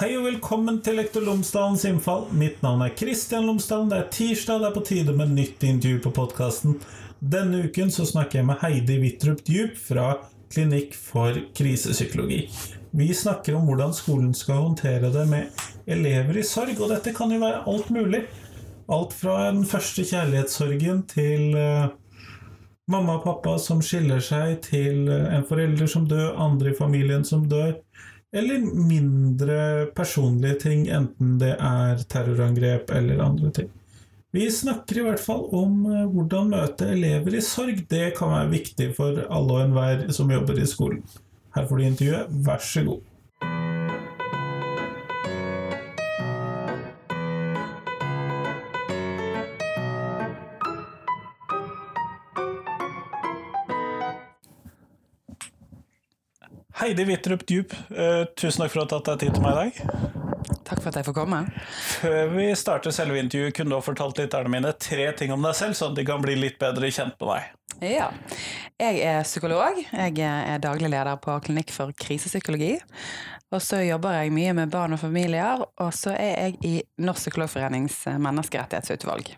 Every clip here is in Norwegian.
Hei og velkommen til Lektor Lomsdalens innfall. Mitt navn er Kristian Lomsdalen. Det er tirsdag, det er på tide med nytt intervju på podkasten. Denne uken så snakker jeg med Heidi Wittrup Djup fra Klinikk for krisepsykologi. Vi snakker om hvordan skolen skal håndtere det med elever i sorg, og dette kan jo være alt mulig. Alt fra den første kjærlighetssorgen til uh, mamma og pappa som skiller seg, til uh, en forelder som dør, andre i familien som dør eller mindre personlige ting, enten det er terrorangrep eller andre ting. Vi snakker i hvert fall om eh, hvordan møte elever i sorg. Det kan være viktig for alle og enhver som jobber i skolen. Her får du intervjuet, vær så god. Heidi Wittrup Djup, uh, tusen takk for at du har tatt deg tid til meg i dag. Takk for at jeg får komme. Før vi starter selve intervjuet, kunne du ha fortalt lytterne mine tre ting om deg selv, sånn at de kan bli litt bedre kjent med deg. Ja. Jeg er psykolog. Jeg er daglig leder på Klinikk for krisepsykologi. Og så jobber jeg mye med barn og familier, og så er jeg i Norsk Psykologforenings menneskerettighetsutvalg.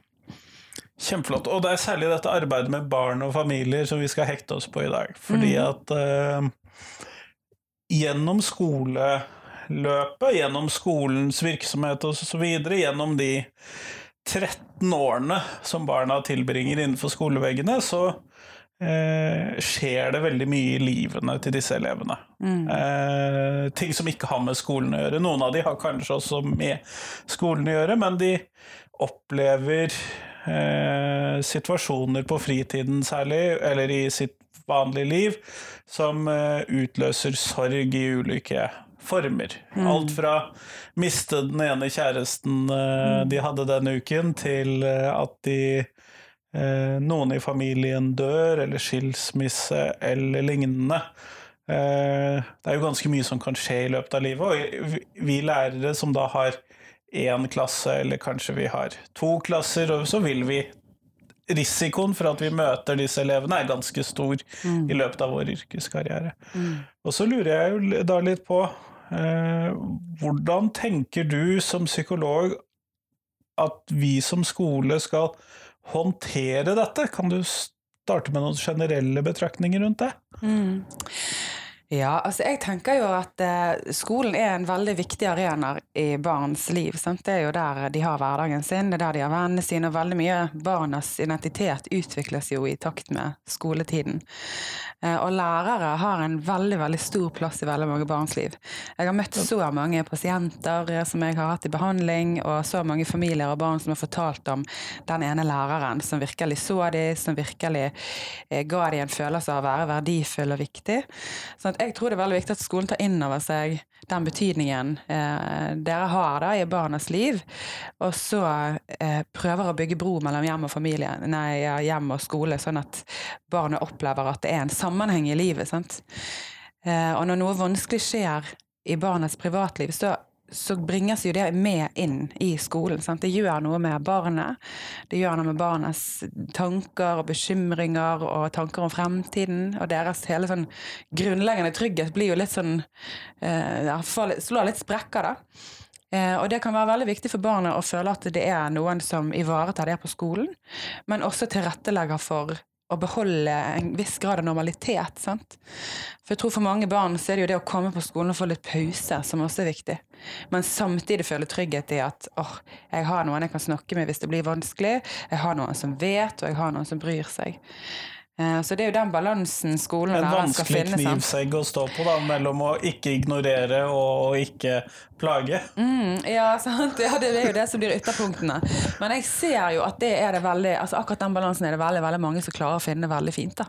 Kjempeflott. Og det er særlig dette arbeidet med barn og familier som vi skal hekte oss på i dag. Fordi mm. at uh, gjennom skoleløpet, gjennom skolens virksomhet osv., gjennom de 13 årene som barna tilbringer innenfor skoleveggene, så eh, skjer det veldig mye i livene til disse elevene. Mm. Eh, ting som ikke har med skolen å gjøre. Noen av de har kanskje også med skolen å gjøre, men de opplever eh, situasjoner på fritiden særlig, eller i sitt vanlige liv, som eh, utløser sorg i ulike former. Mm. Alt fra miste den ene kjæresten eh, mm. de hadde denne uken, til eh, at de noen i familien dør, eller skilsmisse, eller lignende. Det er jo ganske mye som kan skje i løpet av livet, og vi lærere som da har én klasse, eller kanskje vi har to klasser, så vil vi risikoen for at vi møter disse elevene, er ganske stor mm. i løpet av vår yrkeskarriere. Mm. Og så lurer jeg jo da litt på eh, hvordan tenker du som psykolog at vi som skole skal håndtere dette? Kan du starte med noen generelle betraktninger rundt det? Mm. Ja, altså jeg tenker jo at eh, skolen er en veldig viktig arena i barns liv. Sant? Det er jo der de har hverdagen sin, det er der de har vennene sine, og veldig mye barnas identitet utvikles jo i takt med skoletiden. Eh, og lærere har en veldig, veldig stor plass i veldig mange barns liv. Jeg har møtt så mange pasienter eh, som jeg har hatt i behandling, og så mange familier og barn som har fortalt om den ene læreren som virkelig så dem, som virkelig ga dem en følelse av å være verdifull og viktig. Sånn at jeg tror det er veldig viktig at skolen tar inn over seg den betydningen eh, dere har da i barnas liv, og så eh, prøver å bygge bro mellom hjem og familie, nei, hjem og skole, sånn at barnet opplever at det er en sammenheng i livet. sant? Eh, og når noe vanskelig skjer i barnets privatliv, så så bringes jo det med inn i skolen. Sant? Det gjør noe med barnet. Det gjør noe med barnets tanker og bekymringer og tanker om fremtiden. Og deres hele sånn grunnleggende trygghet blir jo litt sånn eh, Slår litt sprekker, da. Eh, og det kan være veldig viktig for barnet å føle at det er noen som ivaretar det på skolen, men også tilrettelegger for å beholde en viss grad av normalitet. Sant? For jeg tror for mange barn så er det jo det å komme på skolen og få litt pause som også er viktig. Men samtidig føle trygghet i at åh, jeg har noen jeg kan snakke med hvis det blir vanskelig. Jeg har noen som vet, og jeg har noen som bryr seg. Eh, så det er jo den balansen skolen skal finne. En vanskelig knivsegg å stå på da, mellom å ikke ignorere og ikke plage. Mm, ja, sant. Ja, det er jo det som blir ytterpunktene. Men jeg ser jo at det er det veldig, altså akkurat den balansen er det veldig, veldig mange som klarer å finne veldig fint. da.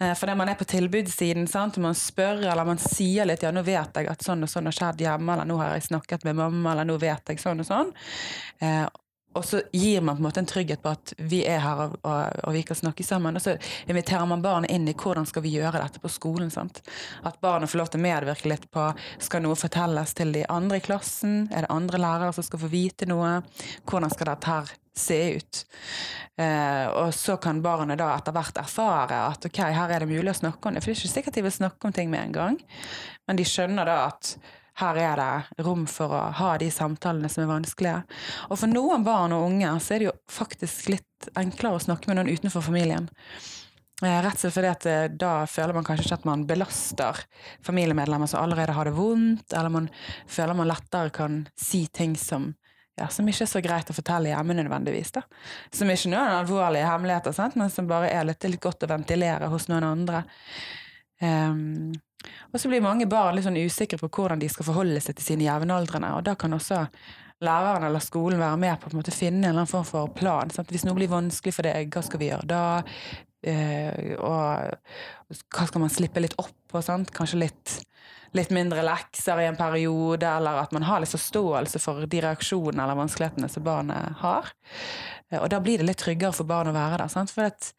Eh, fordi man er på tilbudssiden, sant? man spør eller man sier litt ja, nå vet jeg at sånn og sånn har skjedd hjemme, eller nå har jeg snakket med mamma, eller nå vet jeg sånn og sånn. Og så gir man på en måte en trygghet på at vi er her og, og, og, vi kan snakke sammen. Og så inviterer man barnet inn i hvordan skal vi gjøre dette på skolen. Sant? At barnet får lov til å medvirke litt på skal noe fortelles til de andre i klassen. Er det andre lærere som skal få vite noe? Hvordan skal dette her se ut? Eh, og så kan barnet da etter hvert erfare at ok, her er det mulig å snakke om det. For det er ikke sikkert de vil snakke om ting med en gang, men de skjønner da at her er det rom for å ha de samtalene som er vanskelige. Og for noen barn og unge så er det jo faktisk litt enklere å snakke med noen utenfor familien. Eh, rett og slett fordi at eh, da føler man kanskje ikke at man belaster familiemedlemmer som allerede har det vondt, eller man føler man lettere kan si ting som, ja, som ikke er så greit å fortelle hjemme nødvendigvis. da. Som ikke noen alvorlige hemmeligheter, sant? men som bare er litt, litt godt å ventilere hos noen andre. Um, og så blir mange barn litt sånn usikre på hvordan de skal forholde seg til sine jevnaldrende, og da kan også læreren eller skolen være med på å finne en eller annen form for plan. Sant? Hvis noe blir vanskelig for deg, hva skal vi gjøre da? Eh, og hva skal man slippe litt opp på? Sant? Kanskje litt, litt, mindre lekser i en periode, eller at man har litt forståelse for de reaksjonene eller vanskelighetene som barnet har. Eh, og da blir det litt tryggere for barn å være der. Sant? For at,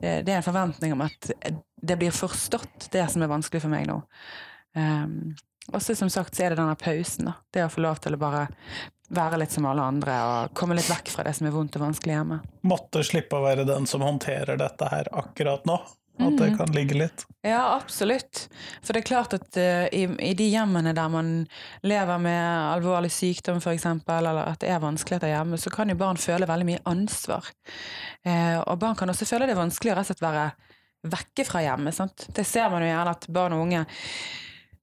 eh, det er en forventning om at det blir forstått, det som er vanskelig for meg nå. Um, og så som sagt så er det denne pausen. da. Det å få lov til å bare være litt som alle andre og komme litt vekk fra det som er vondt og vanskelig hjemme. Måtte slippe å være den som håndterer dette her akkurat nå. At det mhm. kan ligge litt. Ja, absolutt. For det er klart at uh, i, i, de hjemmene der man lever med alvorlig sykdom f.eks., eller at det er vanskeligheter hjemme, så kan jo barn føle veldig mye ansvar. Uh, og barn kan også føle det vanskelig å rett og slett være vekke fra hjemmet. Sant? Det ser man jo gjerne at barn og unge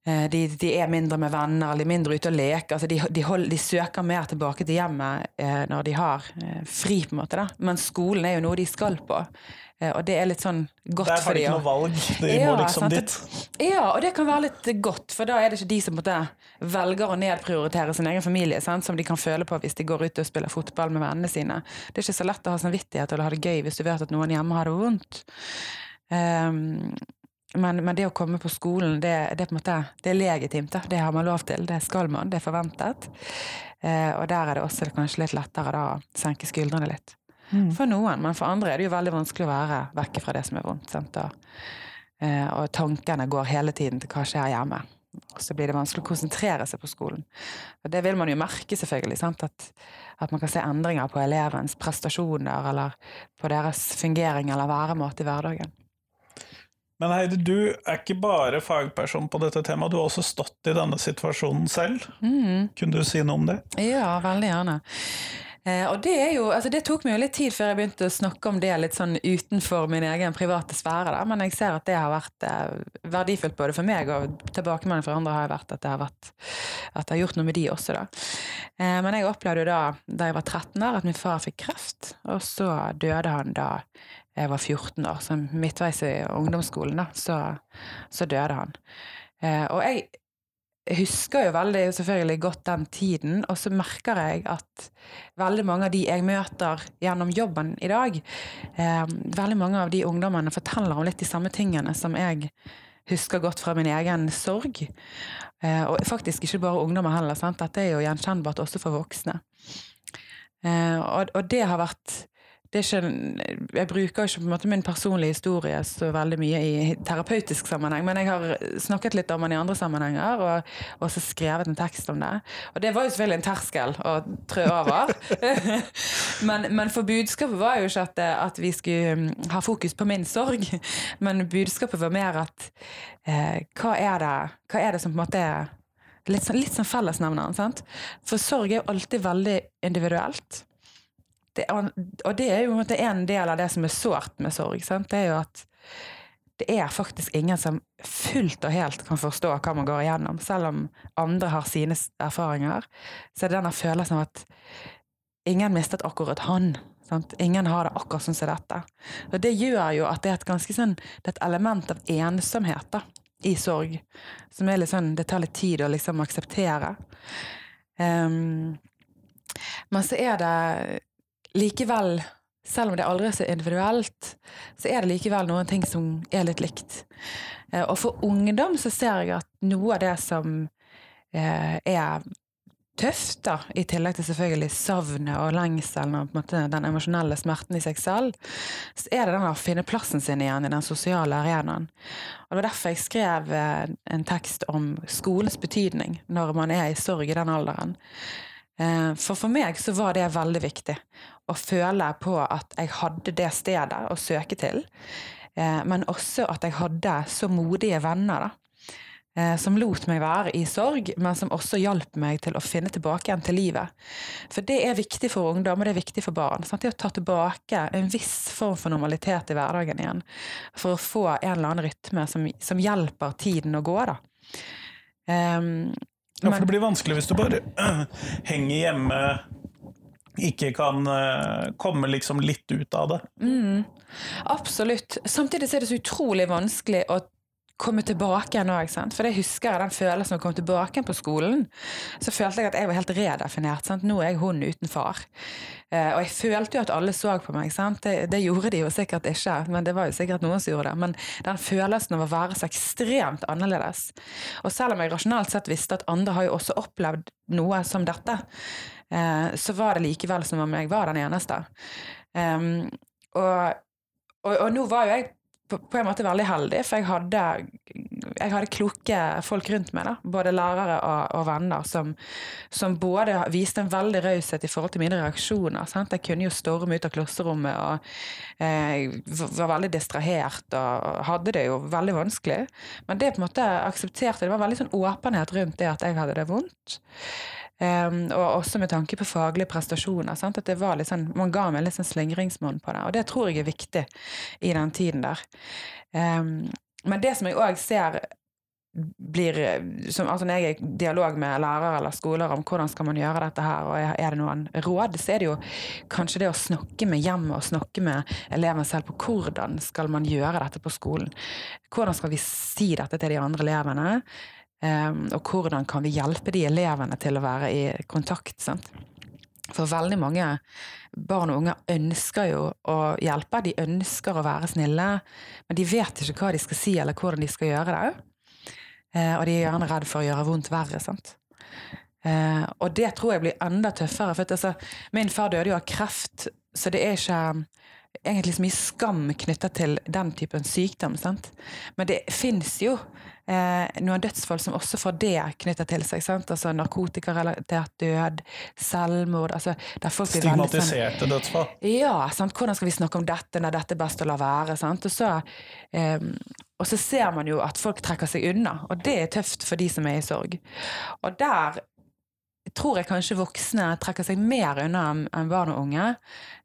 Eh, de, de, er mindre med venner, eller er mindre ute og leker. Altså de, de, hold, de, søker mer tilbake til hjemmet eh, når de har eh, fri, på en måte. Da. Men skolen er jo noe de skal på. Eh, og det er litt sånn godt for dem. Der har de ikke noe valg, de ja, må liksom dit. Ja, og det kan være litt godt, for da er det ikke de som måtte, velger å nedprioritere sin egen familie, sant? som de kan føle på hvis de går ut og spiller fotball med vennene sine. Det er ikke så lett å ha samvittighet eller ha det gøy hvis du vet at noen hjemme har det vondt. Um, men, men, det å komme på skolen, det, det, er, måte, det er legitimt. Da. Det har man lov til. Det skal man. Det er forventet. Eh, og der er det også kanskje litt lettere da, å senke skuldrene litt. Mm. For noen, men for andre er det jo veldig vanskelig å være vekke fra det som er vondt. Og, eh, og, tankene går hele tiden til hva skjer hjemme. Og så blir det vanskelig å konsentrere seg på skolen. Og det vil man jo merke, selvfølgelig. At, at, man kan se endringer på elevens prestasjoner eller på deres fungering eller væremåte i hverdagen. Men Heidi, du er ikke bare fagperson på dette temaet, du har også stått i denne situasjonen selv. Mm. Kunne du si noe om det? Ja, veldig gjerne. Eh, og det, jo, altså det, tok meg jo litt tid før jeg begynte å snakke om det litt sånn utenfor min egen private sfære. Da. Men jeg ser at det har vært eh, verdifullt både for meg og tilbakemelding fra andre har vært at det har, vært, at det har gjort noe med de også. Da. Eh, men jeg opplevde jo da da jeg var 13 år, at min far fikk kreft. Og så døde han da jeg var 14 år, så midtveis i ungdomsskolen, da, så, så døde han. Eh, og jeg husker jo veldig selvfølgelig godt den tiden, og så merker jeg at veldig mange av de jeg møter gjennom jobben i dag, eh, veldig mange av de ungdommene forteller om litt de samme tingene som jeg husker godt fra min egen sorg. Eh, og faktisk ikke bare ungdommer heller. Sant? Dette er jo gjenkjennbart også for voksne. Eh, og, og, det har vært ikke, jeg bruker ikke på en måte min personlige historie så veldig mye i terapeutisk sammenheng, men jeg har snakket litt om den i andre sammenhenger, og også skrevet en tekst om det. Og det var jo selvfølgelig en terskel å trø over. men, men, for budskapet var jo ikke at, at, vi skulle mm, ha fokus på min sorg, men budskapet var mer at eh, hva, er det, hva er det som på en måte er litt sånn, litt som fellesnevneren. For sorg er jo alltid veldig individuelt det, og det er jo en del av det som er sårt med sorg. Sant? Det er jo at det er faktisk ingen som fullt og helt kan forstå hva man går igjennom. Selv om andre har sine erfaringer, så er det denne følelsen av at ingen mistet akkurat han. Sant? Ingen har det akkurat sånn som dette. Og det gjør jo at det er et ganske sånn, det er et element av ensomhet da, i sorg. Som er litt sånn, det tar litt tid å liksom akseptere. Um, men så er det likevel, selv om det aldri er så individuelt, så er det likevel noen ting som er litt likt. Eh, og for ungdom så ser jeg at noe av det som eh, er tøft, da, i tillegg til selvfølgelig savnet og lengselen og den emosjonelle smerten i seg selv, så er det den å finne plassen sin igjen i den sosiale arenaen. Og Det var derfor jeg skrev eh, en tekst om skolens betydning når man er i sorg i den alderen. For for meg så var det veldig viktig å føle på at jeg hadde det stedet å søke til. Eh, men også at jeg hadde så modige venner, da. eh, som lot meg være i sorg, men som også hjalp meg til å finne tilbake igjen til livet. For det er viktig for ungdom, og det er viktig for barn. Sant? Det å ta tilbake en viss form for normalitet i hverdagen igjen. For å få en eller annen rytme som, som hjelper tiden å gå, da. Um, ja, for det blir vanskelig hvis du bare henger hjemme, ikke kan uh, komme liksom litt ut av det. Mm, absolutt. Samtidig er det så utrolig vanskelig å komme tilbake igjen òg. For jeg husker den følelsen av å komme tilbake på skolen. Så følte jeg at jeg var helt redefinert. Sant? Nå er jeg hun uten far. Eh, og jeg følte jo at alle så på meg. Det, det, gjorde de jo sikkert ikke, men det var jo sikkert noen som gjorde det. Men den følelsen av å være så ekstremt annerledes. Og selv om jeg rasjonalt sett visste at andre har jo også opplevd noe som dette, eh, så var det likevel som om jeg var den eneste. Um, og, og, og nå var jo jeg på, på, en måte veldig heldig, for jeg hadde, jeg hadde kloke folk rundt meg. da, Både lærere og, og venner som, som, både viste en veldig raushet i forhold til mine reaksjoner. Sant? Jeg kunne jo storme ut av klasserommet og eh, var veldig distrahert og hadde det jo veldig vanskelig. Men det på en måte aksepterte Det var veldig sånn åpenhet rundt det at jeg hadde det vondt. Um, og også med tanke på faglige prestasjoner. Sant? At det var litt sånn, Man ga meg litt sånn slingringsmonn på det, og det tror jeg er viktig i den tiden der. Um, men det som jeg òg ser blir som, altså Når jeg er i dialog med lærere eller skoler om hvordan skal man gjøre dette her, og er det noen råd, så er det jo kanskje det å snakke med hjemmet og snakke med eleven selv på hvordan skal man gjøre dette på skolen. Hvordan skal vi si dette til de andre elevene? Ehm, og hvordan kan vi hjelpe de elevene til å være i kontakt. Sant? For veldig mange barn og unge ønsker jo å hjelpe, de ønsker å være snille, men de vet ikke hva de skal si eller hvordan de skal gjøre det. Eh, og de er gjerne redd for å gjøre vondt verre. sant? Eh, og det tror jeg blir enda tøffere. For altså, min far døde jo av kreft, så det er ikke egentlig så mye skam knytta til den typen sykdom. Sant? Men det fins jo eh, noen dødsfall som også får det knytta til seg. Sant? Altså Narkotikarelatert død, selvmord altså, sånn Stigmatiserte sånn, dødsfall? Ja. Sant? Hvordan skal vi snakke om dette når dette er best å la være? Sant? Og, så, eh, og så ser man jo at folk trekker seg unna, og det er tøft for de som er i sorg. Og der tror jeg kanskje voksne trekker seg mer unna enn barn og unge.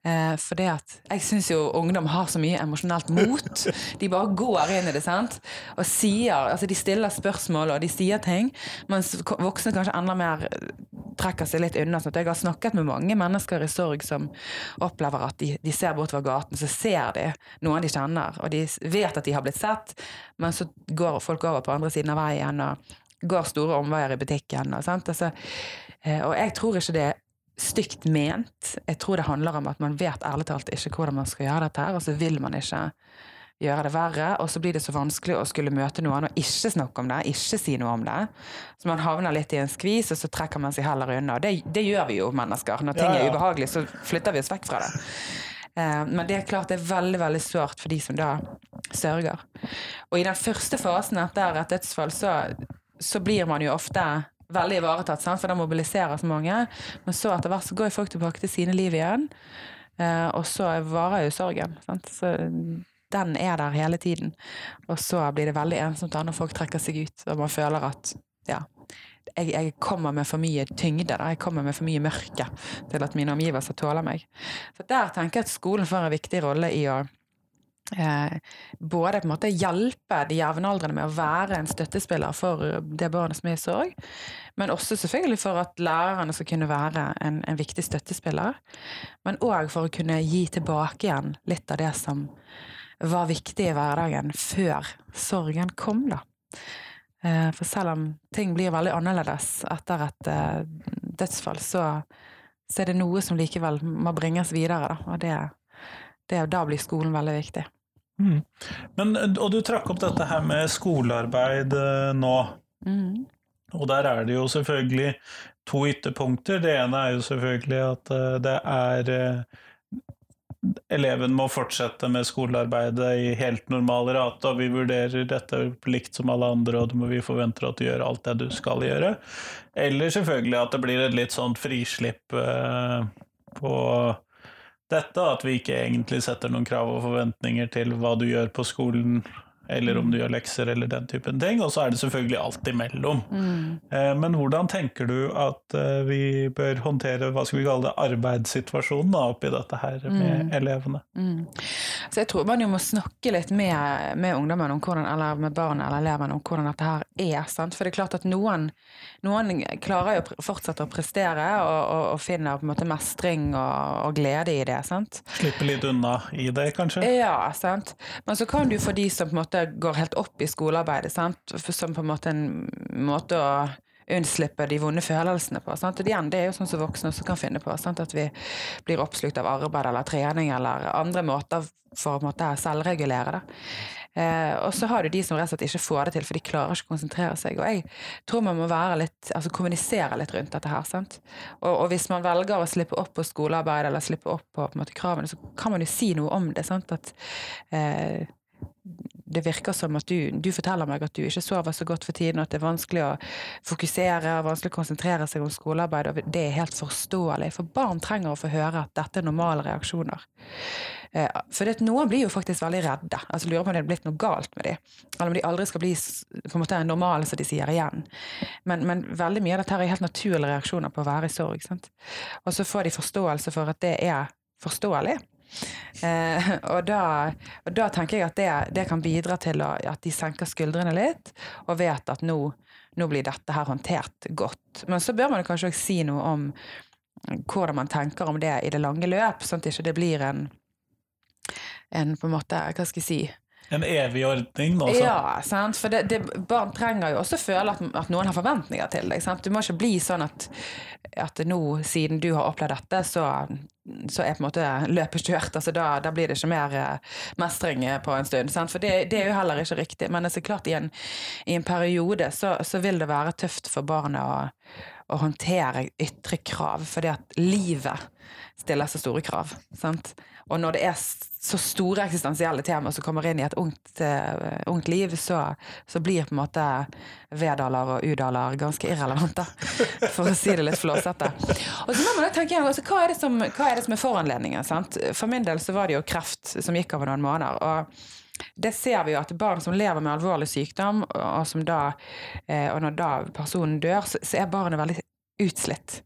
Eh, det at jeg syns jo ungdom har så mye emosjonelt mot. De bare går inn i det, sant. Og sier Altså, de stiller spørsmål, og de sier ting. Mens voksne kanskje enda mer trekker seg litt unna. Sånn jeg har snakket med mange mennesker i sorg som opplever at de, de ser bortover gaten, så ser de noen de kjenner. Og de vet at de har blitt sett, men så går folk over på andre siden av veien. og går store omveier i butikken. Og, altså, Eh, og jeg tror ikke det er stygt ment. Jeg tror det handler om at man vet ærlig talt ikke hvordan man skal gjøre dette, her, og så vil man ikke gjøre det verre, og så blir det så vanskelig å skulle møte noen og ikke snakke om det, ikke si noe om det. Så man havner litt i en skvis, og så trekker man seg heller unna. Det, det gjør vi jo, mennesker. Når ting ja, ja. er ubehagelig, så flytter vi oss vekk fra det. Eh, men det er klart det er veldig veldig sårt for de som da sørger. Og i den første fasen etter et dødsfall, så, så blir man jo ofte veldig ivaretatt, for det mobiliserer så mange. Men så etter hvert så går folk tilbake til sine liv igjen, eh, og så varer jo sorgen. Sant? Så den er der hele tiden. Og så blir det veldig ensomt da når folk trekker seg ut, og man føler at ja, jeg, jeg, kommer med for mye tyngde. Da. Jeg kommer med for mye mørke til at mine omgivelser tåler meg. Så der tenker jeg at skolen får en viktig rolle i å både på en måte hjelpe de jevnaldrende med å være en støttespiller for det barnet som er i sorg, men også selvfølgelig for at lærerne skal kunne være en, en viktig støttespiller. Men òg for å kunne gi tilbake igjen litt av det som var viktig i hverdagen før sorgen kom, da. Eh, for selv om ting blir veldig annerledes etter et eh, dødsfall, så, så er det noe som likevel må bringes videre, da. Og det, det, da blir skolen veldig viktig. Mm. Men, og du trakk opp dette her med skolearbeid eh, nå. Mm. Og der er det jo selvfølgelig to ytterpunkter. Det ene er jo selvfølgelig at eh, det er eh, Eleven må fortsette med skolearbeidet i helt normal rate, og vi vurderer dette likt som alle andre, og vi forventer at du gjør alt det du skal gjøre. Eller selvfølgelig at det blir et litt sånt frislipp på dette, at vi ikke egentlig setter noen krav og forventninger til hva du gjør på skolen eller om du gjør lekser eller den typen ting. Og så er det selvfølgelig alt imellom. Eh, Men hvordan tenker du at eh, vi bør håndtere hva skal vi kalle det, arbeidssituasjonen da, oppi dette her med elevene? Mm. Så jeg tror man jo må snakke litt med, med ungdommen om hvordan, eller med barna eller elevene om hvordan dette her er. Sant? For det er klart at noen, noen klarer jo å fortsette å prestere og, og, og finner på en måte mestring og, og glede i det. sant? Slippe litt unna i det, kanskje? Ja, sant. Men så kan du få de som på en måte går helt opp i skolearbeidet, sant? Som på en måte en måte å unnslippe de vonde følelsene på. Sant? Og igjen, det er jo sånn som voksne også kan finne på. Sant? At vi blir oppslukt av arbeid eller trening eller andre måter for å måte selvregulere det. Eh, og så har du de som rett og slett ikke får det til, for de klarer ikke å konsentrere seg. Og jeg tror man må litt, altså kommunisere litt rundt dette her. sant? Og, og hvis man velger å slippe opp på skolearbeid eller slippe opp på, på måte, kravene, så kan man jo si noe om det. sant? At eh, det virker som at du, du forteller meg at du ikke sover så godt for tiden, og at det er vanskelig å fokusere og vanskelig å konsentrere seg om skolearbeid. Og det er helt forståelig, for barn trenger å få høre at dette er normale reaksjoner. Eh, For det, noen blir jo faktisk veldig redde. altså Lurer på om det er blitt noe galt med dem. Eller om de aldri skal bli på en måte normale, som de sier igjen. Men, men veldig mye av dette er helt naturlige reaksjoner på å være i sorg. Og så får de forståelse for at det er forståelig. Eh, og, da, og da tenker jeg at det, det kan bidra til å, at de senker skuldrene litt, og vet at nå, nå blir dette her håndtert godt. Men så bør man kanskje også si noe om hvordan man tenker om det i det lange løp, sånn at det ikke blir en, en på en måte, hva skal jeg si, En evig ordning, nå, så. ja, sant? for det, det, barn trenger jo også føle at, at noen har forventninger til deg. Sant? Du må ikke bli sånn at, at nå, siden du har opplevd dette, så, så er på en måte løpet kjørt. Altså, da, da blir det ikke mer eh, mestring eh, på en stund. Sant? For det, det er jo heller ikke riktig. Men det er så klart, i en, i en periode så, så vil det være tøft for barnet å, å håndtere ytre krav, fordi at livet stiller så store krav. Sant? Og når det er så store eksistensielle temaer som kommer inn i et ungt, uh, ungt liv, så, så blir på en måte V-daler og U-daler ganske irrelevante, for å si det litt flåsete. Og så må man jo tenke igjen, altså, hva, er det som, hva er det som er foranledningen? Sant? For min del så var det jo kreft som gikk over noen måneder. og det ser vi jo at barn som lever med alvorlig sykdom, og, da, eh, og når da personen dør, så er barnet veldig utslitt.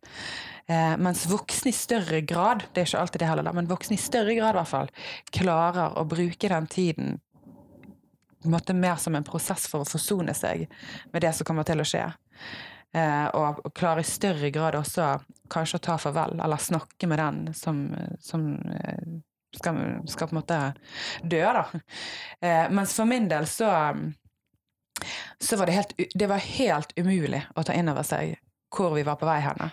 Eh, mens voksne i større grad, det er ikke alltid det heller, men voksne i større grad hvert fall, klarer å bruke den tiden måte mer som en prosess for å forsone seg med det som kommer til å skje. Eh, og, klarer i større grad også kanskje å ta farvel, eller snakke med den som, som eh, skal, skal på en måte dø, da. Mens for min del så så var det helt, det var helt umulig å ta inn over seg hvor vi var på vei henne.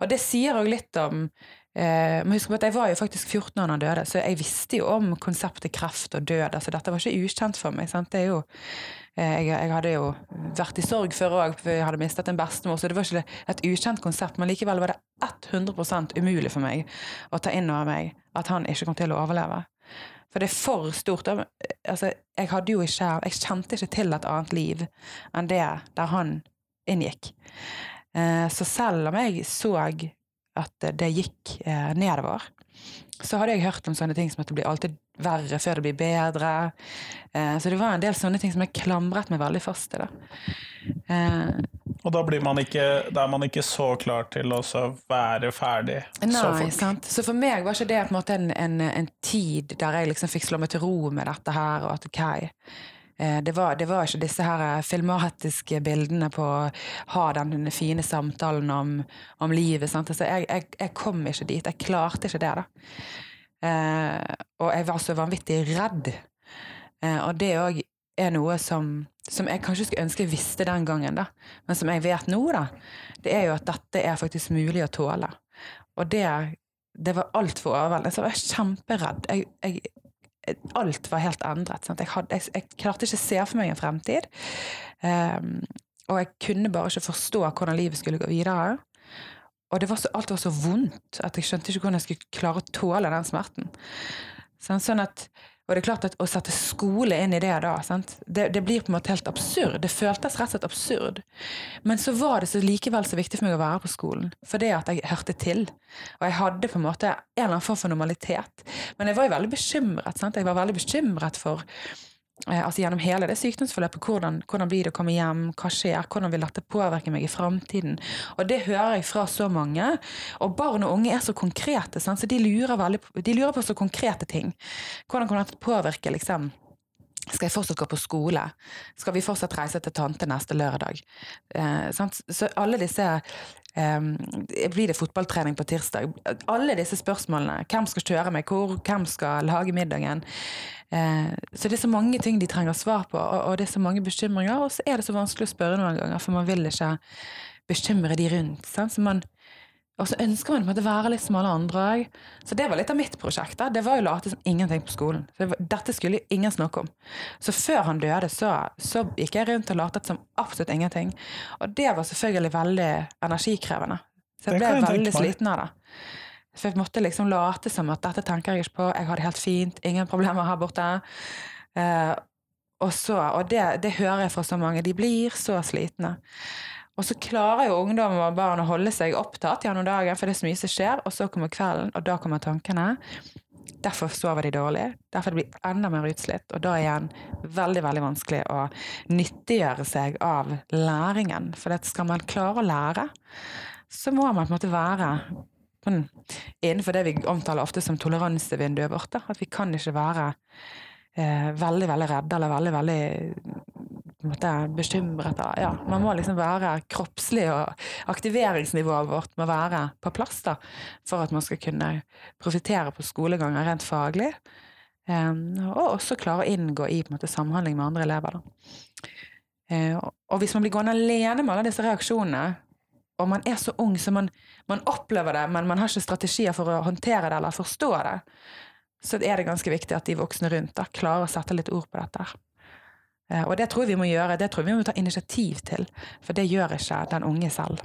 Og det sier òg litt om eh, må huske på at Jeg var jo faktisk 14 år da han døde, så jeg visste jo om konseptet kreft og død. altså Dette var ikke ukjent for meg. sant? Det er jo, eh, jeg, jeg hadde jo vært i sorg før òg, jeg hadde mistet en bestemor, så det var ikke et ukjent konsept. Men likevel var det 100% umulig for meg å ta inn over meg at han ikke kom til å overleve. For det er for stort. Altså, jeg hadde jo ikke Jeg kjente ikke til et annet liv enn det der han inngikk. Eh, Så selv om jeg så at det gikk eh, nedover, så hadde jeg hørt om sånne ting som at det blir alltid verre før det blir bedre. Eh, Så det var en del sånne ting som jeg klamret meg veldig fast til. Og da, blir man ikke, er man ikke så klar til å så være ferdig så Nei, fort. sant. Så for meg var ikke det en en, en, en tid der jeg liksom fikk slå meg til ro med dette her, og at ok, det var, det var ikke disse her filmatiske bildene på å ha den fine samtalen om, om livet. Altså, jeg, jeg, jeg kom ikke dit. Jeg klarte ikke det, da. Eh, og jeg var så vanvittig redd. Eh, og det òg er noe som, som jeg kanskje skulle ønske jeg visste den gangen, da. Men som jeg vet nå, da. Det er jo at dette er faktisk mulig å tåle. Og det, det var altfor overveldende. Så jeg var kjemperedd. Jeg, jeg, alt var helt endret. Jeg, hadde, jeg, jeg klarte ikke å se for meg en fremtid. Um, og jeg kunne bare ikke forstå hvordan livet skulle gå videre. Og var så, alt var så vondt at jeg skjønte ikke hvordan jeg skulle klare å tåle den smerten. Sånn, sånn at, og det er klart at å sette skole inn i det da? Det, det blir på en måte helt absurd. Det føltes rett og slett absurd. Men så var det så likevel så viktig for meg å være på skolen. For det at jeg hørte til. Og jeg hadde på en måte en eller annen form for normalitet. Men jeg var jo veldig bekymret. Sant? Jeg var veldig bekymret for altså gjennom hele det sykdomsforløpet. Hvordan, hvordan blir det å komme hjem? Hva skjer? Hvordan vil dette påvirke meg i framtiden? Og det hører jeg fra så mange. Og barn og unge er så konkrete, sant? så de lurer, veldig, de lurer, på så konkrete ting. Hvordan kan dette påvirke liksom skal jeg fortsatt gå på skole? Skal vi fortsatt reise til tante neste lørdag? Eh, så alle disse eh, Blir det fotballtrening på tirsdag? Alle disse spørsmålene. Hvem skal kjøre meg? Hvor? Hvem skal lage middagen? Eh, så det er så mange ting de trenger svar på, og, det er så mange bekymringer. Og så er det så vanskelig å spørre noen ganger, for man vil ikke bekymre de rundt. Så man og så ønsker man å være litt som alle andre òg. Så det var litt av mitt prosjekt. da. Det var jo late som ingenting på skolen. Det var, dette skulle jo ingen snakke om. Så før han døde, så, så gikk jeg rundt og latet som absolutt ingenting. Og det var selvfølgelig veldig energikrevende. Så jeg ble veldig sliten av det. For jeg måtte liksom late som at dette tenker jeg ikke på, jeg har det helt fint, ingen problemer her borte. Eh, og så, og det, det hører jeg fra så mange, de blir så slitne. Og så klarer jo ungdom og barn å holde seg opptatt gjennom dagen, for det er så mye som skjer, og så kommer kvelden, og da kommer tankene. Derfor sover de dårlig. Derfor blir de enda mer utslitt. Og da igjen veldig veldig vanskelig å nyttiggjøre seg av læringen. For skal man klare å lære, så må man på en måte være innenfor det vi omtaler ofte som toleransevinduet vårt. Da. At vi kan ikke være eh, veldig, veldig redde eller veldig, veldig måte, bekymret. Ja, man må liksom være kroppslig, og aktiveringsnivået vårt må være på plass da, for at man skal kunne profitere på skoleganger rent faglig. Um, og også klare å inngå i måte, samhandling med andre elever. Da. og hvis man blir gående alene med alle disse reaksjonene, og man er så ung så man, man opplever det, men man har ikke strategier for å håndtere det eller forstå det, så er det ganske viktig at de voksne rundt da, klarer å sette litt ord på dette. Eh, og det tror vi må gjøre, det tror vi må ta initiativ til, for det gjør ikke den unge selv.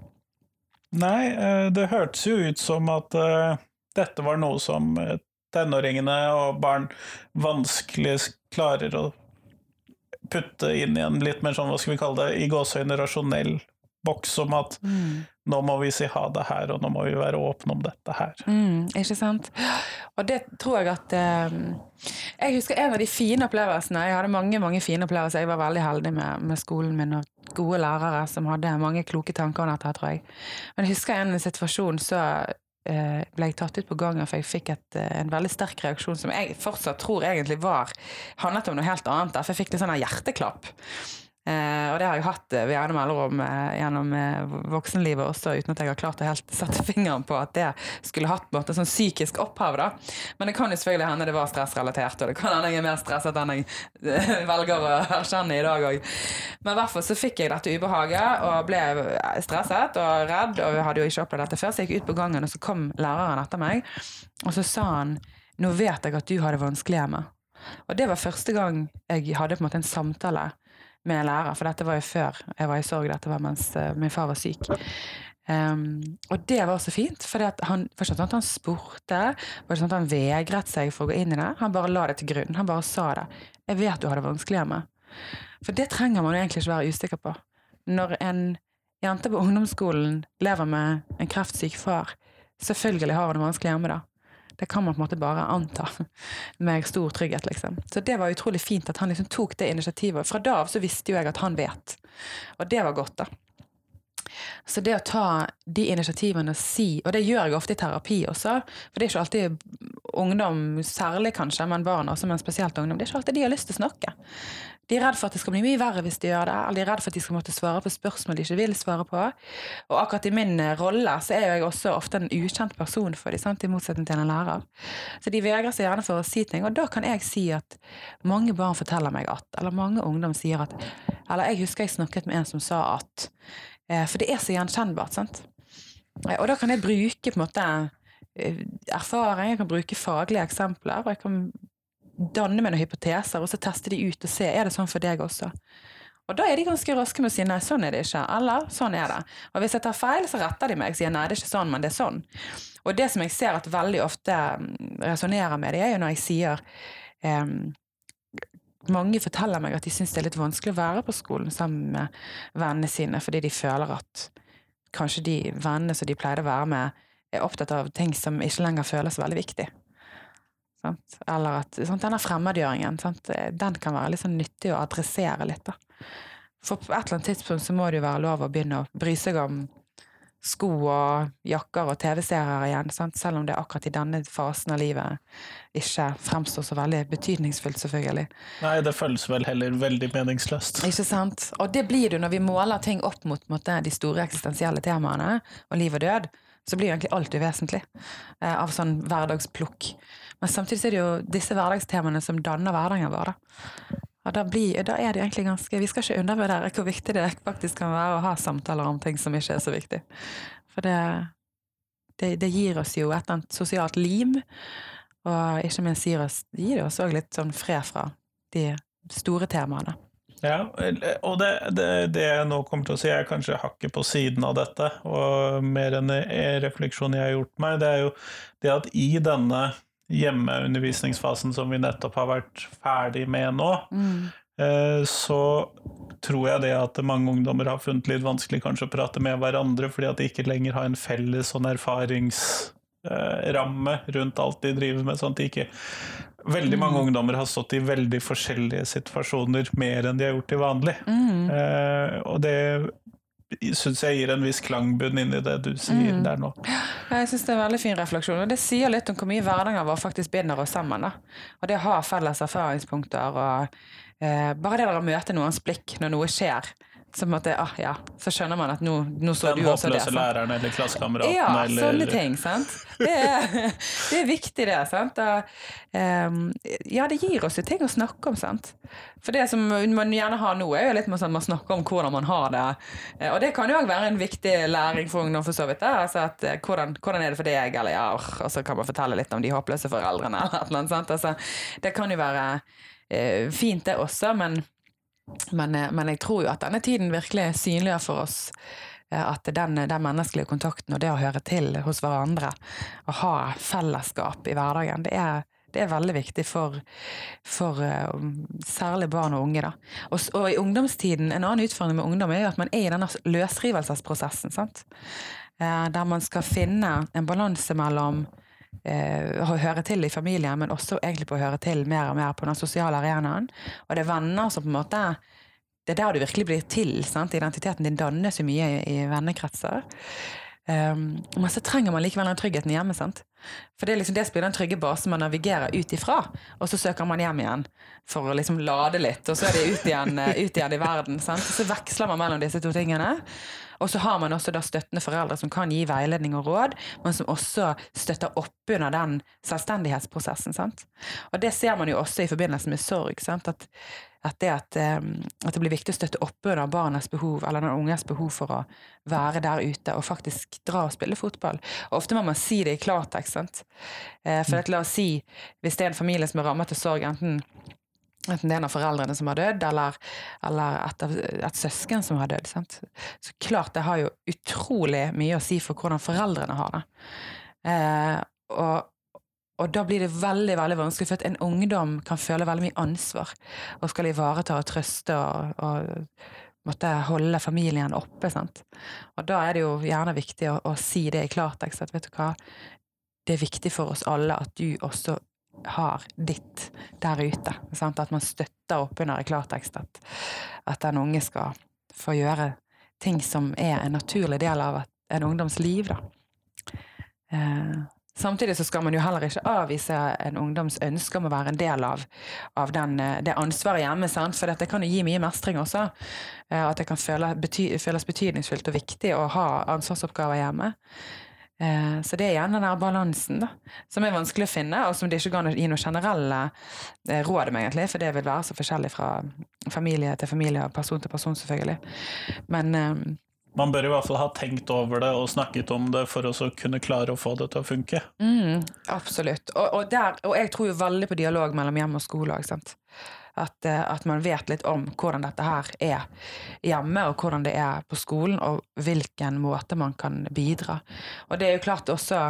Nei, eh, det hørtes jo ut som at uh, dette var noe som tenåringene og barn vanskelig klarer å putte inn i en litt mer sånn, hva skal vi kalle det, i gåseøyne rasjonell boks om at mm. nå må vi si ha det her, og nå må vi være åpne om dette her. Mm, ikke sant. Og det tror jeg at eh, Jeg husker en av de fine opplevelsene. Jeg hadde mange mange fine opplevelser. Jeg var veldig heldig med, med skolen min og gode lærere som hadde mange kloke tanker om dette, tror jeg. Men jeg husker en situasjon så eh, ble jeg tatt ut på gangen, for jeg fikk et, eh, en veldig sterk reaksjon som jeg fortsatt tror egentlig var handlet om noe helt annet. For jeg fikk litt sånn hjerteklapp. Eh, og det har jeg hatt ved jevne mellomrom eh, gjennom eh, voksenlivet også, uten at jeg har klart å helt sette fingeren på at det skulle hatt på en sånn psykisk opphav. da. Men det kan jo selvfølgelig hende det var stressrelatert, og det kan hende jeg er mer stresset enn jeg eh, velger å erkjenne i dag òg. Men i hvert fall så fikk jeg dette ubehaget og ble stresset og redd, og jeg hadde jo ikke opplevd dette før, så jeg gikk ut på gangen, og så kom læreren etter meg, og så sa han nå vet jeg at du har det vanskelig hjemme. Og det var første gang jeg hadde på en måte en samtale med lærer, for dette var jo før jeg var i sorg. Dette var mens uh, min far var syk. Um, og det var så fint, for han, ikke sånn at han spurte, var det sånn at han vegret seg for å gå inn i det. Han bare la det til grunn. Han bare sa det. 'Jeg vet du har det vanskelig hjemme'. For det trenger man jo egentlig ikke være usikker på. Når en jente på ungdomsskolen lever med en kreftsyk far, selvfølgelig har hun det vanskelig hjemme da. Det kan man på en måte bare anta med stor trygghet, liksom. Så det var utrolig fint at han liksom tok det initiativet. Fra da av så visste jo jeg at han vet. Og det var godt, da. Så det å ta de initiativene og si, og det gjør jeg ofte i terapi også, for det er ikke alltid ungdom, særlig kanskje, men barn også, men spesielt ungdom, det er ikke alltid de har lyst til å snakke. De er redd for at det skal bli mye verre hvis de gjør det, eller de er redd for at de skal måtte svare på spørsmål de ikke vil svare på. Og akkurat i min eh, rolle så er jeg også ofte en ukjent person for dem, i motsetning til en lærer. Så de vegrer seg gjerne for å si ting, og da kan jeg si at mange barn forteller meg at, eller mange ungdom sier at, eller jeg husker jeg snakket med en som sa at, eh, for det er så gjenkjennbart, sant. Eh, og da kan jeg bruke på en måte erfaring, jeg kan bruke faglige eksempler, og jeg kan danne meg noen hypoteser, og så teste de ut og se er det sånn for deg også. Og da er de ganske raske med å si nei, sånn er det ikke, eller sånn er det. Og hvis jeg tar feil, så retter de meg og sier nei, det er ikke sånn, men det er sånn. Og det som jeg ser at veldig ofte mm, resonnerer med det, er jo når jeg sier um, mange forteller meg at de syns det er litt vanskelig å være på skolen sammen med vennene sine, fordi de føler at kanskje de vennene som de pleide å være med, er opptatt av ting som ikke lenger føles veldig viktig. Sant? Eller at sant? denne fremmedgjøringen, sant? den kan være litt sånn nyttig å adressere litt. da. For på et eller annet tidspunkt så må det jo være lov å begynne å bry seg om sko og jakker og TV-serier igjen, sant? selv om det akkurat i denne fasen av livet ikke fremstår så veldig betydningsfullt, selvfølgelig. Nei, det føles vel heller veldig meningsløst. Ikke sant? Og det blir det når vi måler ting opp mot måtte, de store eksistensielle temaene, og liv og død, så blir jo egentlig alt uvesentlig eh, av sånn hverdagsplukk. Men samtidig er det jo disse hverdagstemaene som danner hverdagen vår. Da. Og da, blir, da, er det egentlig ganske Vi skal ikke undervurdere hvor viktig det faktisk kan være å ha samtaler om ting som ikke er så viktig. For det, det, det gir oss jo et eller annet sosialt lim, og ikke minst gir, oss, gir det oss òg litt sånn fred fra de store temaene. Ja, og det, det, det, jeg nå kommer til å si, er kanskje hakket på siden av dette, og mer enn refleksjon jeg har gjort meg, det er jo det at i denne hjemmeundervisningsfasen som vi nettopp har vært ferdig med nå, mm. så tror jeg det at mange ungdommer har funnet litt vanskelig kanskje å prate med hverandre, fordi at de ikke lenger har en felles sånn erfaringsramme rundt alt de driver med. sånn at de ikke Veldig mange mm. ungdommer har stått i veldig forskjellige situasjoner mer enn de har gjort til vanlig. Mm. Eh, og det syns jeg gir en viss klangbunn inn i det du sier mm. der nå. Jeg syns det er en veldig fin refleksjon, og det sier litt om hvor mye hverdagen vår faktisk binder oss sammen. Da. Og det å ha felles erfaringspunkter og eh, bare det å møte noens blikk når noe skjer. Så, måte, ah, ja, så skjønner man at nå, nå så Den du også det. Den håpløse læreren eller klassekameraten ja, eller sånne ting. sant? Det er, det er viktig, det. sant? Og, um, ja, det gir oss jo ting å snakke om, sant. For det som man gjerne har nå, er jo litt sånn man snakker om hvordan man har det. Eh, og det kan jo òg være en viktig læring for ungdom, for så vidt. Altså at, eh, hvordan, hvordan, er det for deg, eller ja, og så kan man fortelle litt om de håpløse foreldrene, eller noe sånt. Altså, det kan jo være uh, fint, det også, men men, eh, men, jeg tror jo at denne tiden virkelig synliggjør for oss eh, at den, den, menneskelige kontakten og det å høre til hos hverandre, å ha fellesskap i hverdagen, det er, det er veldig viktig for, for uh, særlig barn og unge. Og, og, i ungdomstiden, en annen utfordring med ungdom er jo at man er i denne løsrivelsesprosessen. Sant? Der man skal finne en balanse mellom eh, høre til i familien, men også egentlig på å høre til mer og mer på den sosiale arenaen. Og det er venner som på en måte Det er der du virkelig blir til. Sant? Identiteten din dannes jo mye i, i vennekretser. Um, men så trenger man likevel den tryggheten hjemme. sant? For det er liksom det som blir den trygge basen man navigerer ut ifra. Og så søker man hjem igjen for å liksom lade litt, og så er det ut igjen, eh, ut igjen i verden. sant? Så veksler man mellom disse to tingene. Og så har man også da støttende foreldre som kan gi veiledning og råd, men som også støtter opp under den selvstendighetsprosessen. Sant? Og det ser man jo også i forbindelse med sorg. At, at, det at, um, at, det blir viktig å støtte opp under barnas behov, eller den unges behov for å være der ute og faktisk dra og spille fotball. Og ofte må man si det i klartekst. Eh, for at, la oss si, hvis det er en familie som er rammet av sorg, enten Enten det er en av foreldrene som har dødd, eller, eller et, et, søsken som har dødd. Så klart det har jo utrolig mye å si for hvordan foreldrene har det. Eh, og, og, da blir det veldig veldig vanskelig, for at en ungdom kan føle veldig mye ansvar og skal ivareta og trøste og, og måtte holde familien oppe. Sant? Og da er det jo gjerne viktig å, å si det i klartekst at vet du hva, det er viktig for oss alle at du også har ditt der ute. Sant? At man støtter opp under i klartekst at, at den unge skal få gjøre ting som er en naturlig del av en ungdoms liv. Da. Eh, samtidig så skal man jo heller ikke avvise en ungdoms ønske om å være en del av, av den, eh, det ansvaret hjemme, sant? for dette kan jo gi mye mestring også. Eh, at det kan føle, bety, føles betydningsfullt og viktig å ha ansvarsoppgaver hjemme. Eh, så det er gjerne den der balansen da, som er vanskelig å finne, og som det ikke går gi noe generelle eh, råd om, egentlig, for det vil være så forskjellig fra familie til familie og person til person, selvfølgelig. Men um, man bør i hvert fall ha tenkt over det og snakket om det for å kunne klare å få det til å funke. Mm, absolutt. Og, og, der, og, jeg tror jo veldig på dialog mellom hjem og skole òg. At, eh, at, man vet litt om hvordan dette her er hjemme, og hvordan det er på skolen, og hvilken måte man kan bidra. Og det er jo klart også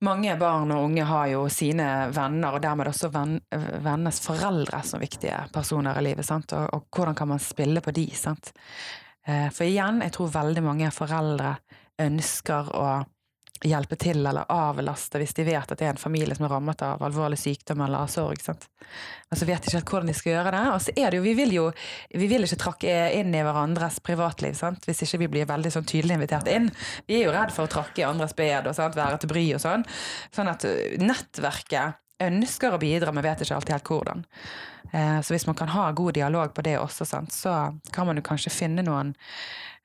mange barn og unge har jo sine venner, og dermed også venn, vennenes foreldre som viktige personer i livet. Sant? Og, og hvordan kan man spille på de? Sant? Eh, for igjen, jeg tror veldig mange foreldre ønsker å hjelpe til eller avlaste hvis de vet at det er en familie som er rammet av alvorlig sykdom eller sorg. Sant? Men så vet de ikke hvordan de skal gjøre det. Og så er det jo, vi vil jo vi vil ikke trakke inn i hverandres privatliv sant? hvis ikke vi blir veldig sånn tydelig invitert inn. Vi er jo redd for å trakke i andres bed og sant? være til bry og sånn. Sånn at uh, nettverket ønsker å bidra, men vet ikke alltid helt hvordan. Eh, så hvis man kan ha god dialog på det også, sant? så kan man jo kanskje finne noen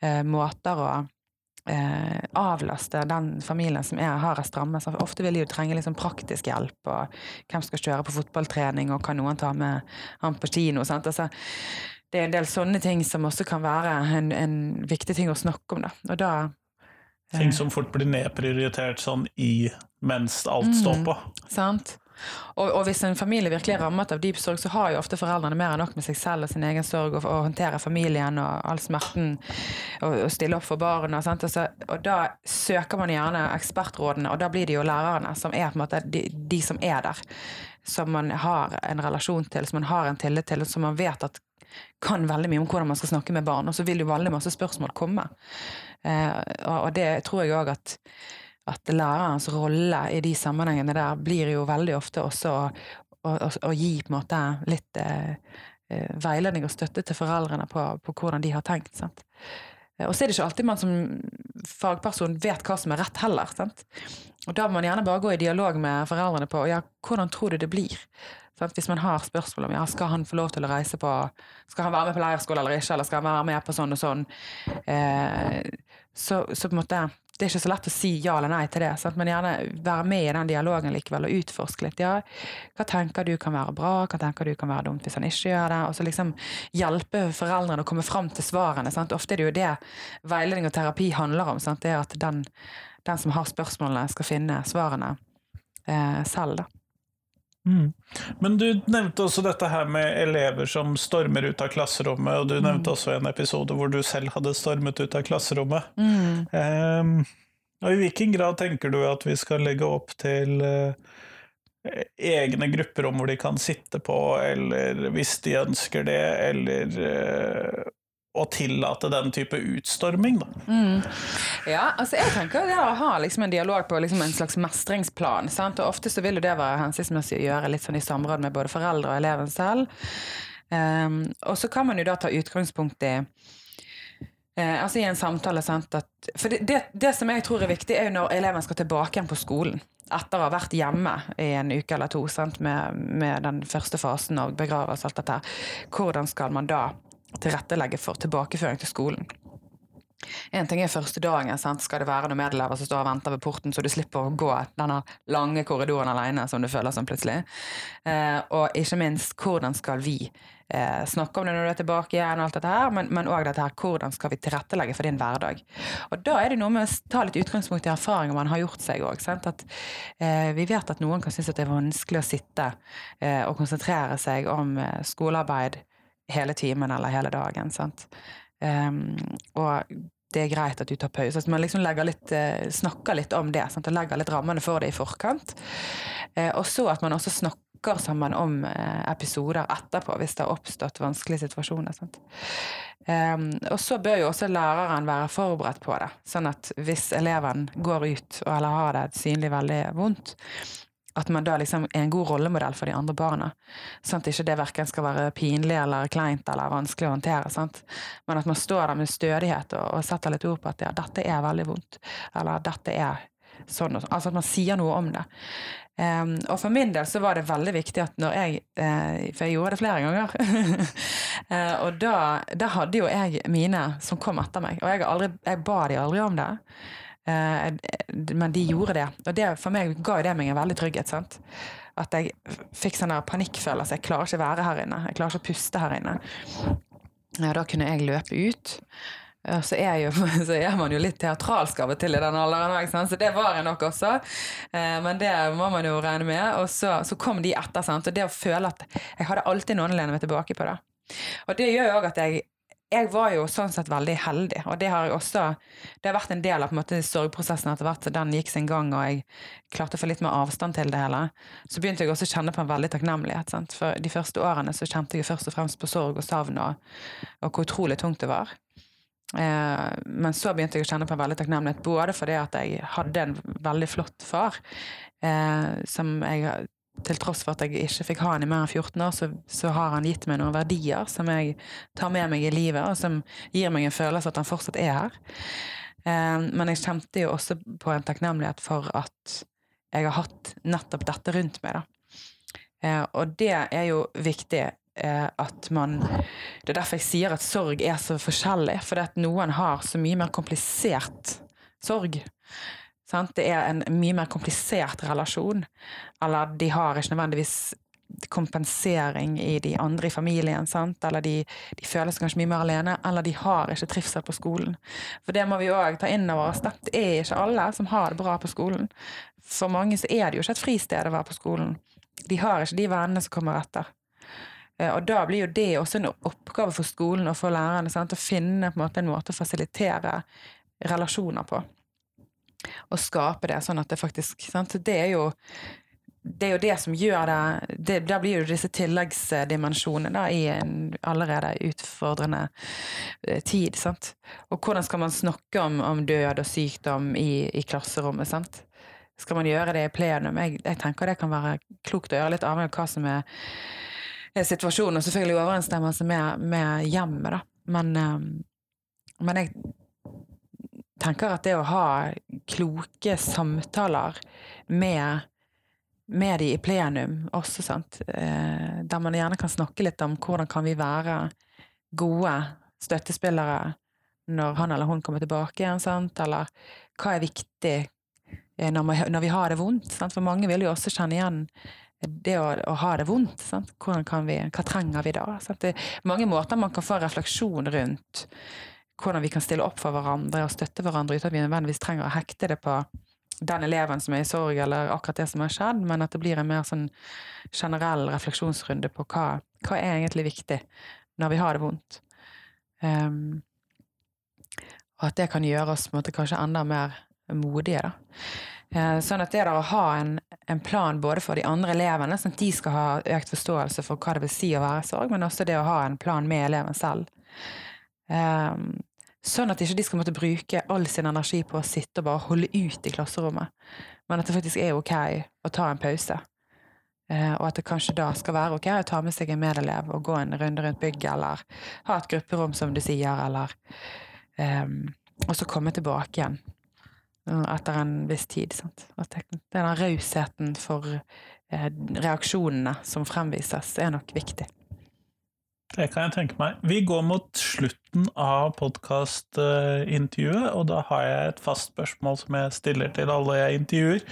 eh, måter å eh, avlaste den familien som er hardest rammet. Så ofte vil de jo trenge liksom praktisk hjelp, og hvem skal kjøre på fotballtrening, og kan noen ta med han på kino? Altså, det er en del sånne ting som også kan være en, en viktig ting å snakke om. Da. Og da Ting som fort blir nedprioritert sånn i mens alt står på. Mm, sant? Og, og, hvis en familie virkelig er rammet av dyp sorg, så har jo ofte foreldrene mer enn nok med seg selv og sin egen sorg, og, og håndtere familien og all smerten, og, og stille opp for barna. Altså, og da søker man gjerne ekspertrådene, og da blir det jo lærerne som er på en måte de, de, som er der. Som man har en relasjon til, som man har en tillit til, og som man vet at kan veldig mye om hvordan man skal snakke med barn. Og så vil jo veldig masse spørsmål komme. Eh, og det tror jeg òg at at lærerens rolle i de sammenhengene der blir jo veldig ofte også å, å, å gi på en måte litt eh, eh, veiledning og støtte til foreldrene på, på hvordan de har tenkt. Sant? Og så er det ikke alltid man som fagperson vet hva som er rett heller. Sant? Og da må man gjerne bare gå i dialog med foreldrene på ja, hvordan tror du det blir. Sant? Hvis man har spørsmål om ja, skal han få lov til å reise på Skal han være med på leirskole eller ikke, eller skal han være med på sånn og sånn, eh, så, så, på en måte det er ikke så lett å si ja eller nei til det, sant? men gjerne være med i den dialogen likevel og utforske litt. Ja, hva tenker du kan være bra, hva tenker du kan være dumt hvis han ikke gjør det? Og så liksom hjelpe foreldrene å komme fram til svarene. Sant? Ofte er det jo det veiledning og terapi handler om. Sant? Det er at den, den som har spørsmålene, skal finne svarene eh, selv. da. Mm. Men du nevnte også dette her med elever som stormer ut av klasserommet, og du mm. nevnte også en episode hvor du selv hadde stormet ut av klasserommet. Mm. Um, og I hvilken grad tenker du at vi skal legge opp til uh, egne grupperom hvor de kan sitte på, eller hvis de ønsker det, eller uh, å tillate den type utstorming, da. Mm. Ja, altså jeg tenker det å ha liksom en dialog på liksom en slags mestringsplan. Sant? Og ofte så vil jo det være hensiktsmessig å gjøre litt sånn i samråd med både foreldre og eleven selv. Um, og så kan man jo da ta utgangspunkt i Eh, altså i en samtale sant, at, For det, det, det, som jeg tror er viktig, er jo når eleven skal tilbake igjen på skolen. Etter å ha vært hjemme i en uke eller to sant, med, med den første fasen av begravelse og alt dette. Hvordan skal man da tilrettelegge for tilbakeføring til skolen. En ting er første dagen. Sant? Skal det være noen medelever som står og venter ved porten, så du slipper å gå denne lange korridoren alene, som du føler som plutselig. Eh, og ikke minst, hvordan skal vi eh, snakke om det når du er tilbake igjen, og alt dette her, men òg dette her, hvordan skal vi tilrettelegge for din hverdag. Og da er det noe med å ta litt utgangspunkt i erfaringer man har gjort seg òg. eh, vi vet at noen kan synes at det er vanskelig å sitte eh, og konsentrere seg om eh, skolearbeid hele timen eller hele dagen. Sant? Um, og det er greit at du tar pause. At man liksom litt, eh, snakker litt om det sant? og legger litt rammene for det i forkant. Uh, og så at man også snakker sammen om uh, episoder etterpå, hvis det har oppstått vanskelige situasjoner. Um, og så bør jo også læreren være forberedt på det, sånn at hvis eleven går ut eller har det synlig veldig vondt, at man da liksom er en god rollemodell for de andre barna. Sånn at ikke det verken skal være pinlig eller kleint eller vanskelig å håndtere. Sant? Men at man står der med stødighet og, og setter litt ord på at ja, dette er veldig vondt. Eller dette er sånn og sånn. Altså at man sier noe om det. Um, og for min del så var det veldig viktig at når jeg uh, For jeg gjorde det flere ganger. uh, og da, da, hadde jo jeg mine som kom etter meg. Og jeg, aldri, jeg ba de aldri om det. Eh, men de gjorde det. Og det, for meg ga det meg en veldig trygghet. sant? At jeg fikk sånn panikkfølelse. Jeg klarer ikke å være her inne. Jeg klarer ikke å puste her inne. Og da kunne jeg løpe ut. Så er, jo, så er, man jo litt teatralsk av og til i den alderen så det var jeg nok også. Eh, men det må man jo regne med. Og så, så kom de etter. Sant? Og det å føle at jeg hadde alltid noen å lene meg tilbake på. da. Og det gjør jo òg at jeg jeg var jo sånn sett veldig heldig, og det har jeg også Det har vært en del av på en måte sorgprosessen etter hvert. Den gikk sin gang, og jeg klarte å få litt mer avstand til det hele. Så begynte jeg også å kjenne på en veldig takknemlighet. Sant? For de første årene så kjente jeg først og fremst på sorg og savn, og, og hvor utrolig tungt det var. Eh, men så begynte jeg å kjenne på en veldig takknemlighet, både fordi at jeg hadde en veldig flott far, eh, som jeg til tross for at jeg ikke fikk ha han i mer enn 14 år, så, så, har han gitt meg noen verdier som jeg tar med meg i livet, og som gir meg en følelse at han fortsatt er her. Eh, men jeg kjente jo også på en takknemlighet for at jeg har hatt nettopp dette rundt meg. Da. Eh, og det er jo viktig eh, at man Det er derfor jeg sier at sorg er så forskjellig, fordi at noen har så mye mer komplisert sorg. Sant? Det er en mye mer komplisert relasjon. Eller de har ikke nødvendigvis kompensering i de andre i familien, sant? eller de, de føler seg kanskje mye mer alene, eller de har ikke trivsel på skolen. For det må vi òg ta inn over oss. Det er ikke alle som har det bra på skolen. For mange så er det jo ikke et fristed å være på skolen. De har ikke de vennene som kommer etter. Eh, og da blir jo det også en oppgave for skolen og for lærerne sant? å finne en måte, en måte å fasilitere relasjoner på og skape det, sånn at det faktisk sant? Det er jo det er jo det som gjør det, det Da blir jo disse tilleggsdimensjonene i en allerede utfordrende eh, tid. sant? Og hvordan skal man snakke om, om død og sykdom i, i, klasserommet? sant? Skal man gjøre det i plenum? Jeg, jeg, tenker det kan være klokt å gjøre, litt avhengig av hva som er, situasjonen, og selvfølgelig overensstemmelse med, med hjemmet, da. Men, um, men jeg tenker at det å ha kloke samtaler med, med de i plenum også, sant, eh, der man gjerne kan snakke litt om hvordan kan vi være gode støttespillere når han eller hun kommer tilbake igjen, sant, eller hva er viktig eh, når vi, har det vondt, sant? for mange vil jo også kjenne igjen det å, å ha det vondt. Sant? Vi, hva trenger vi da? Sant? Det er mange måter man kan få refleksjon rundt hvordan vi kan stille opp for hverandre og støtte hverandre uten at vi nødvendigvis trenger å hekte det på den eleven som er i sorg, eller akkurat det som har skjedd, men at det blir en mer sånn generell refleksjonsrunde på hva, hva er egentlig viktig når vi har det vondt. Um, og at det kan gjøre oss måte, kanskje enda mer modige, da. Uh, sånn at det der å ha en, en, plan både for de andre elevene, sånn at de skal ha økt forståelse for hva det vil si å være i sorg, men også det å ha en plan med eleven selv. Um, sånn at ikke de skal måtte bruke all sin energi på å sitte og bare holde ut i klasserommet, men at det faktisk er ok å ta en pause. Uh, og at det kanskje da skal være ok å ta med seg en medelev og gå en runde rundt bygget, eller ha et grupperom, som du sier, eller um, Og så komme tilbake igjen uh, etter en viss tid. Sant? At det, den rausheten for uh, reaksjonene som fremvises, er nok viktig. Det kan jeg tenke meg. Vi går mot slutten av podkastintervjuet, og da har jeg et fast spørsmål som jeg stiller til alle jeg intervjuer.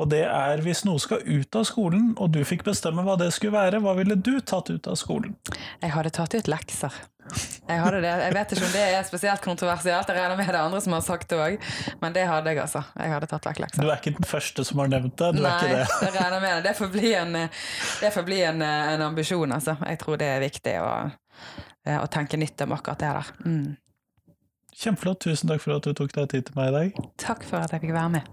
Og det er hvis noe skal ut av skolen, og du fikk bestemme hva det skulle være, hva ville du tatt ut av skolen? Jeg hadde tatt ut lekser. Jeg, hadde det. jeg vet ikke om det er spesielt kontroversielt, jeg regner med det andre som har sagt det òg, men det hadde jeg, altså. Jeg hadde tatt vekk lekser. Du er ikke den første som har nevnt det? Du Nei, det. jeg regner med det. Det får bli, en, det får bli en, en, ambisjon, altså. Jeg tror det er viktig å, å tenke nytt om akkurat det der. Mm. Kjempeflott. Tusen takk for at du tok deg tid til meg i dag. Takk for at jeg fikk være med.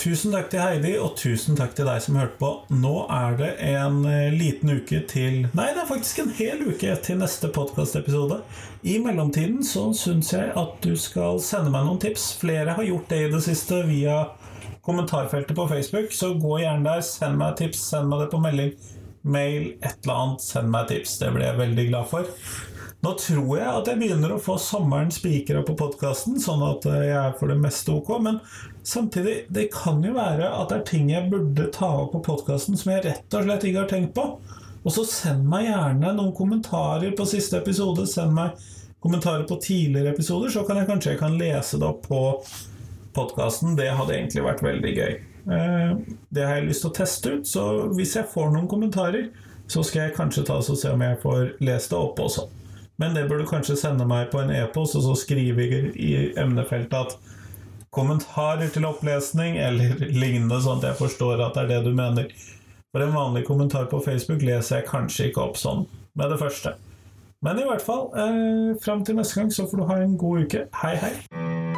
Tusen takk til Heidi, og tusen takk til deg som hørte på. Nå er det en eh, liten uke til Nei, det er faktisk en hel uke til neste podkastepisode. I mellomtiden så syns jeg at du skal sende meg noen tips. Flere har gjort det i det siste via kommentarfeltet på Facebook, så gå gjerne der. Send meg tips. Send meg det på melding, mail, et eller annet. Send meg tips. Det blir jeg veldig glad for. Nå tror jeg at jeg begynner å få sommeren spikra på podkasten, sånn at eh, jeg er for det meste ok. Men samtidig, det kan jo være at det er ting jeg burde ta opp på podkasten som jeg rett og slett ikke har tenkt på. Og så send meg gjerne noen kommentarer på siste episode. Send meg kommentarer på tidligere episoder, så kan jeg kanskje jeg kan lese det opp på podkasten. Det hadde egentlig vært veldig gøy. Eh, det har jeg lyst til å teste ut, så hvis jeg får noen kommentarer, så skal jeg kanskje ta og se om jeg får lest det opp også. Men det burde du kanskje sende meg på en e-post, og så skriver jeg i emnefeltet at kommentarer til opplesning eller lignende, sånn at jeg forstår at det er det du mener. For en vanlig kommentar på Facebook leser jeg kanskje ikke opp sånn med det første. Men i hvert fall, eh, fram til neste gang så får du ha en god uke. Hei, hei!